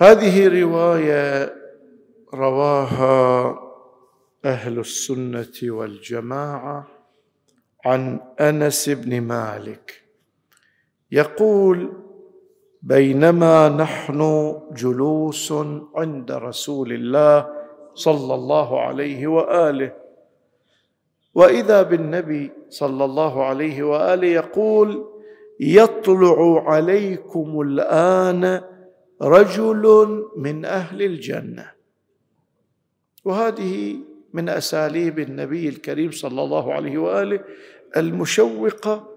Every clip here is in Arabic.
هذه رواية رواها أهل السنة والجماعة عن أنس بن مالك. يقول بينما نحن جلوس عند رسول الله صلى الله عليه وآله وإذا بالنبي صلى الله عليه وآله يقول يطلع عليكم الآن رجل من أهل الجنة. وهذه من أساليب النبي الكريم صلى الله عليه وآله المشوقة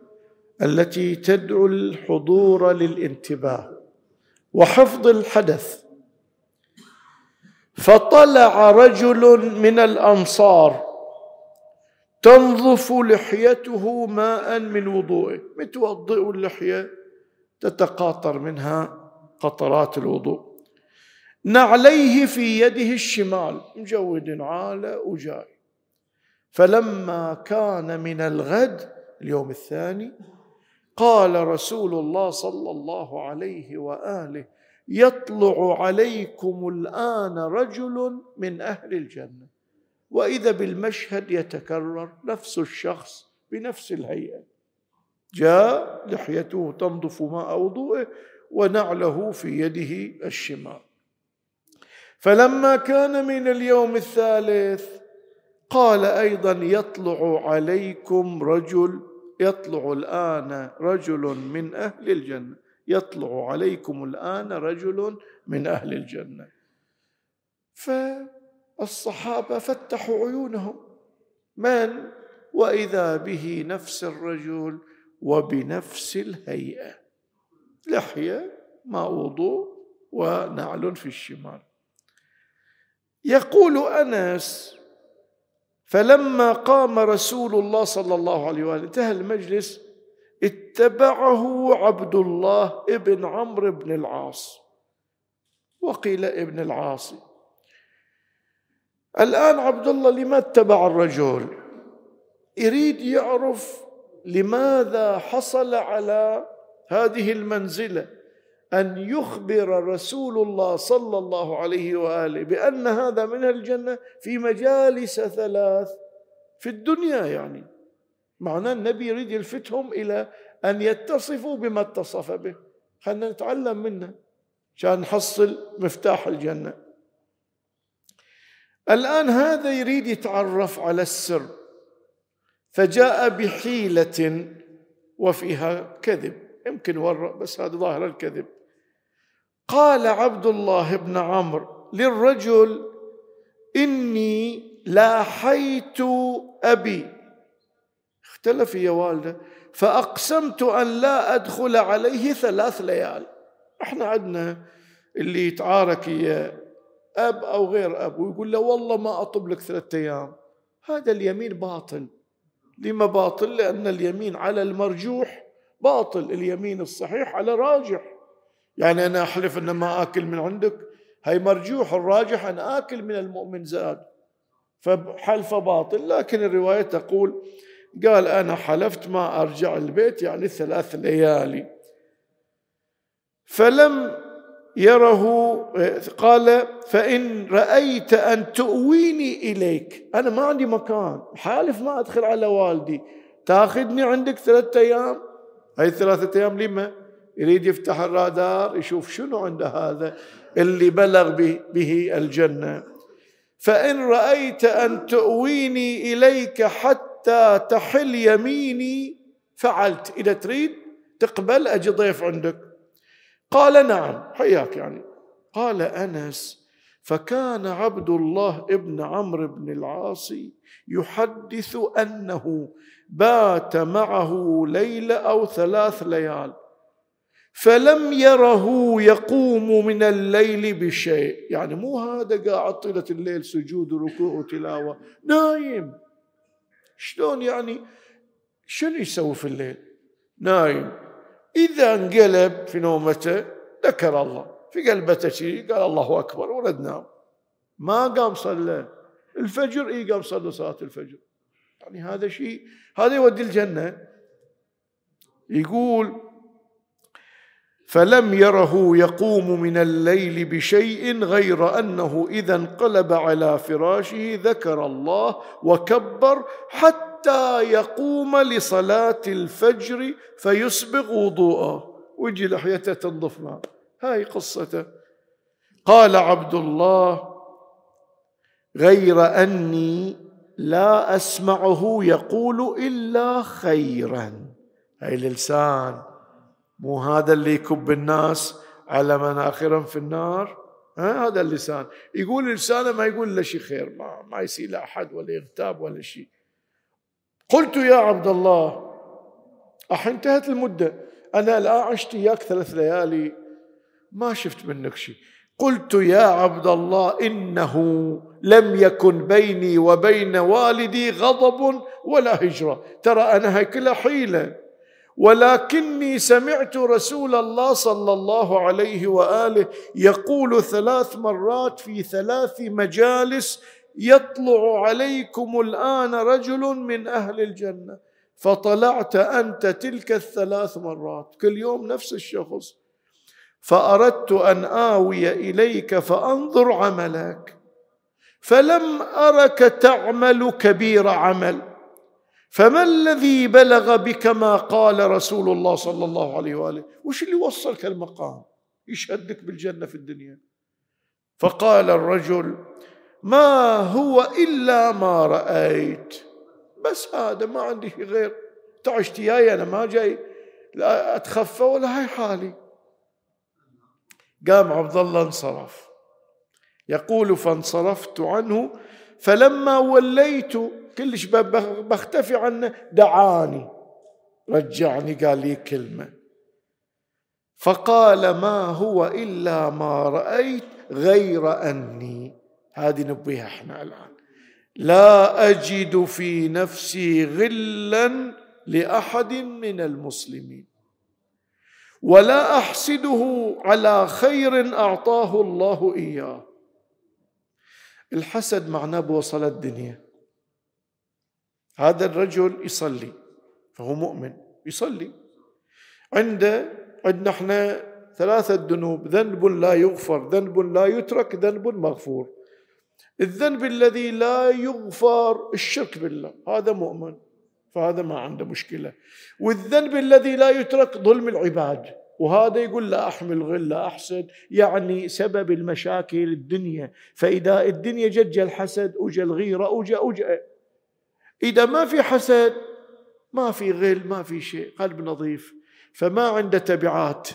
التي تدعو الحضور للانتباه وحفظ الحدث. فطلع رجل من الأنصار تنظف لحيته ماء من وضوءه متوضئ اللحية تتقاطر منها. قطرات الوضوء. نعليه في يده الشمال. مجود عالة وجاي. فلما كان من الغد اليوم الثاني قال رسول الله صلى الله عليه وآله يطلع عليكم الآن رجل من أهل الجنة. وإذا بالمشهد يتكرر نفس الشخص بنفس الهيئة. جاء لحيته تنظف ماء وضوءه ونعله في يده الشمال فلما كان من اليوم الثالث قال أيضا يطلع عليكم رجل يطلع الآن رجل من أهل الجنة يطلع عليكم الآن رجل من أهل الجنة. فالصحابة فتحوا عيونهم من؟ وإذا به نفس الرجل وبنفس الهيئة. لحية ما وضوء ونعل في الشمال. يقول أنس فلما قام رسول الله صلى الله عليه واله انتهى المجلس. اتبعه عبد الله ابن عمرو بن العاص. وقيل ابن العاص. الآن عبد الله لما اتبع الرجل؟ يريد يعرف لماذا حصل على هذه المنزلة أن يخبر رسول الله صلى الله عليه وآله بأن هذا من الجنة في مجالس ثلاث في الدنيا يعني. معناه النبي يريد يلفتهم إلى أن يتصفوا بما اتصف به. خلينا نتعلم منه عشان نحصل مفتاح الجنة. الآن هذا يريد يتعرف على السر. فجاء بحيلة وفيها كذب. يمكن ورق بس هذا ظاهر الكذب. قال عبد الله بن عمرو للرجل إني لاحيت أبي. اختلف يا والده. فأقسمت أن لا أدخل عليه ثلاث ليال. إحنا عندنا اللي يتعارك يا أب أو غير أب ويقول له والله ما أطب لك ثلاثة أيام. هذا اليمين باطل لما باطل لأن اليمين على المرجوح باطل اليمين الصحيح على راجح. يعني أنا أحلف أن ما آكل من عندك هي مرجوح الراجح أن آكل من المؤمن زاد. فحلف باطل. لكن الرواية تقول قال أنا حلفت ما أرجع البيت يعني ثلاث ليالي. فلم يره قال فإن رأيت أن تؤويني إليك. أنا ما عندي مكان. حالف ما أدخل على والدي. تاخذني عندك ثلاثة أيام؟ هاي ثلاثة أيام لما يريد يفتح الرادار يشوف شنو عند هذا اللي بلغ به الجنة. فإن رأيت أن تؤويني إليك حتى تحل يميني فعلت. إذا تريد تقبل أجي ضيف عندك. قال نعم حياك يعني. قال أنس فكان عبد الله ابن عمرو بن العاص يحدث أنه بات معه ليلة أو ثلاث ليال فلم يره يقوم من الليل بشيء. يعني مو هذا قاعد طيلة الليل سجود وركوع وتلاوة نايم. شلون يعني؟ شنو يسوي في الليل؟ نايم. إذا انقلب في نومته ذكر الله. في قلبته شيء قال الله أكبر ورد نام ما قام صلى. الفجر إي قام صلى صلاة الفجر. يعني هذا شيء هذا يودي الجنة. يقول فلم يره يقوم من الليل بشيء غير أنه إذا انقلب على فراشه ذكر الله وكبر حتى يقوم لصلاة الفجر فيسبغ وضوءه. ويجي لحيته تنظف معه. هاي قصته. قال عبد الله غير أني لا أسمعه يقول إلا خيرا. هاي الإنسان مو هذا اللي يكب الناس على مناخرهم في النار؟ ها هذا اللسان. يقول لسانه ما يقول الا شيء خير ما, ما يصير لاحد ولا يغتاب ولا شيء قلت يا عبد الله أح انتهت المدة أنا الآن عشت إياك ثلاث ليالي. ما شفت منك شيء. قلت يا عبد الله إنه لم يكن بيني وبين والدي غضب ولا هجرة. ترى أنا هاي كلها حيلة ولكني سمعت رسول الله صلى الله عليه وآله يقول ثلاث مرات في ثلاث مجالس يطلع عليكم الآن رجل من أهل الجنة. فطلعت أنت تلك الثلاث مرات. كل يوم نفس الشخص. فأردت أن آوي إليك فأنظر عملك. فلم أرك تعمل كبير عمل. فما الذي بلغ بك ما قال رسول الله صلى الله عليه وآله؟ وش اللي وصلك المقام؟ يشهدك بالجنة في الدنيا. فقال الرجل ما هو إلا ما رأيت. بس هذا ما عندي غير. تعشت جاي أنا ما جاي لا أتخفى ولا هاي حالي. قام عبد الله انصرف. يقول فانصرفت عنه فلما وليت كلش بختفي عنه دعاني رجعني قال لي كلمة. فقال ما هو إلا ما رأيت غير أني. هذه نبيها إحنا الآن. لا أجد في نفسي غلا لأحد من المسلمين. ولا أحسده على خير أعطاه الله إياه. الحسد معناه بوصل الدنيا. هذا الرجل يصلي فهو مؤمن يصلي. عنده عندنا إحنا ثلاثة ذنوب ذنب لا يغفر ذنب لا يترك ذنب مغفور. الذنب الذي لا يغفر الشرك بالله هذا مؤمن. فهذا ما عنده مشكلة. والذنب الذي لا يترك ظلم العباد. وهذا يقول لا أحمل غل لا أحسد يعني سبب المشاكل الدنيا. فإذا الدنيا جت الحسد وجا الغيرة وجا وجا إذا ما في حسد ما في غل ما في شيء قلب نظيف. فما عنده تبعات.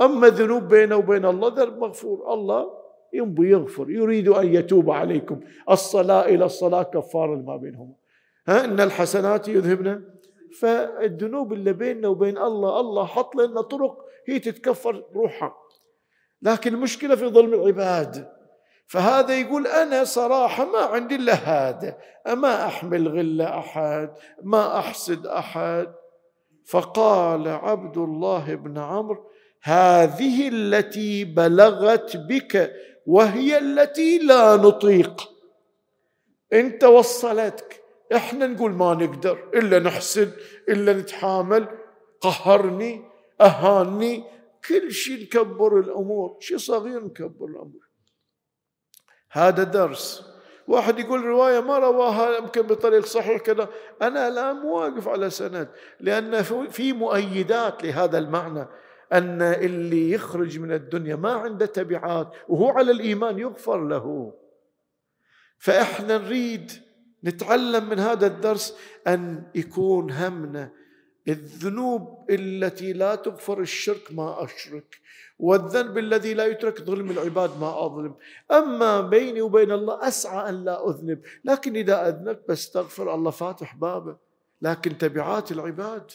أما ذنوب بينه وبين الله ذنب مغفور. الله ينبي يغفر يريد أن يتوب عليكم. الصلاة إلى الصلاة كفارة ما بينهم ها إن الحسنات يذهبن. فالذنوب اللي بيننا وبين الله الله حط لنا طرق هي تتكفر روحها. لكن المشكلة في ظلم العباد. فهذا يقول أنا صراحة ما عندي إلا هذا. ما أحمل غل أحد ما أحسد أحد. فقال عبد الله بن عمرو هذه التي بلغت بك وهي التي لا نطيق. انت وصلتك إحنا نقول ما نقدر إلا نحسد إلا نتحامل. قهرني اهاني كل شيء نكبر الأمور. شيء صغير نكبر الأمور. هذا درس. واحد يقول رواية ما رواها يمكن بطريق صحيح كذا. أنا الآن مو واقف على سند لأن في مؤيدات لهذا المعنى. أن اللي يخرج من الدنيا ما عنده تبعات وهو على الإيمان يغفر له. فإحنا نريد نتعلم من هذا الدرس أن يكون همنا الذنوب التي لا تغفر الشرك ما أشرك والذنب الذي لا يترك ظلم العباد ما أظلم. أما بيني وبين الله أسعى أن لا أذنب لكن إذا أذنبت بستغفر الله فاتح بابه. لكن تبعات العباد.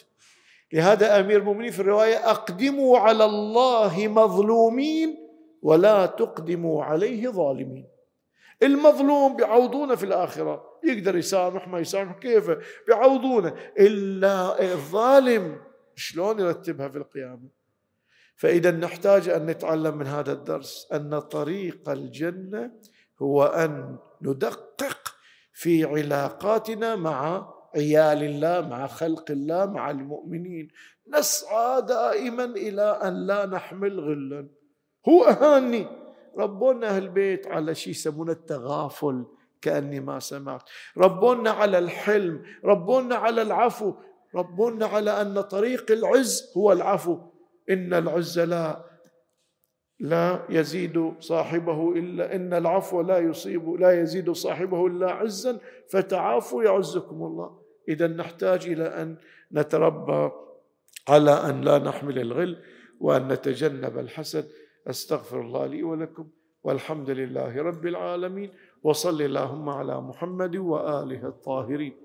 لهذا أمير المؤمنين في الرواية أقدموا على الله مظلومين ولا تقدموا عليه ظالمين. المظلوم بيعوضونه في الآخرة. يقدر يسامح ما يسامح كيف؟ بيعوضونه. إلا الظالم شلون يرتبها في القيامة؟ فإذا نحتاج أن نتعلم من هذا الدرس أن طريق الجنة هو أن ندقق في علاقاتنا مع عيال الله مع خلق الله مع المؤمنين. نسعى دائما إلى أن لا نحمل غلا. هو أهاني. ربونا أهل البيت على شيء يسمونه التغافل كأني ما سمعت. ربونا على الحلم ربونا على العفو ربونا على أن طريق العز هو العفو. إن العز لا لا يزيد صاحبه إلا إن العفو لا يصيب لا يزيد صاحبه إلا عزا. فتعافوا يعزكم الله. إذا نحتاج إلى أن نتربى على أن لا نحمل الغل وأن نتجنب الحسد. أستغفر الله لي ولكم والحمد لله رب العالمين وصل اللهم على محمد وآله الطاهرين.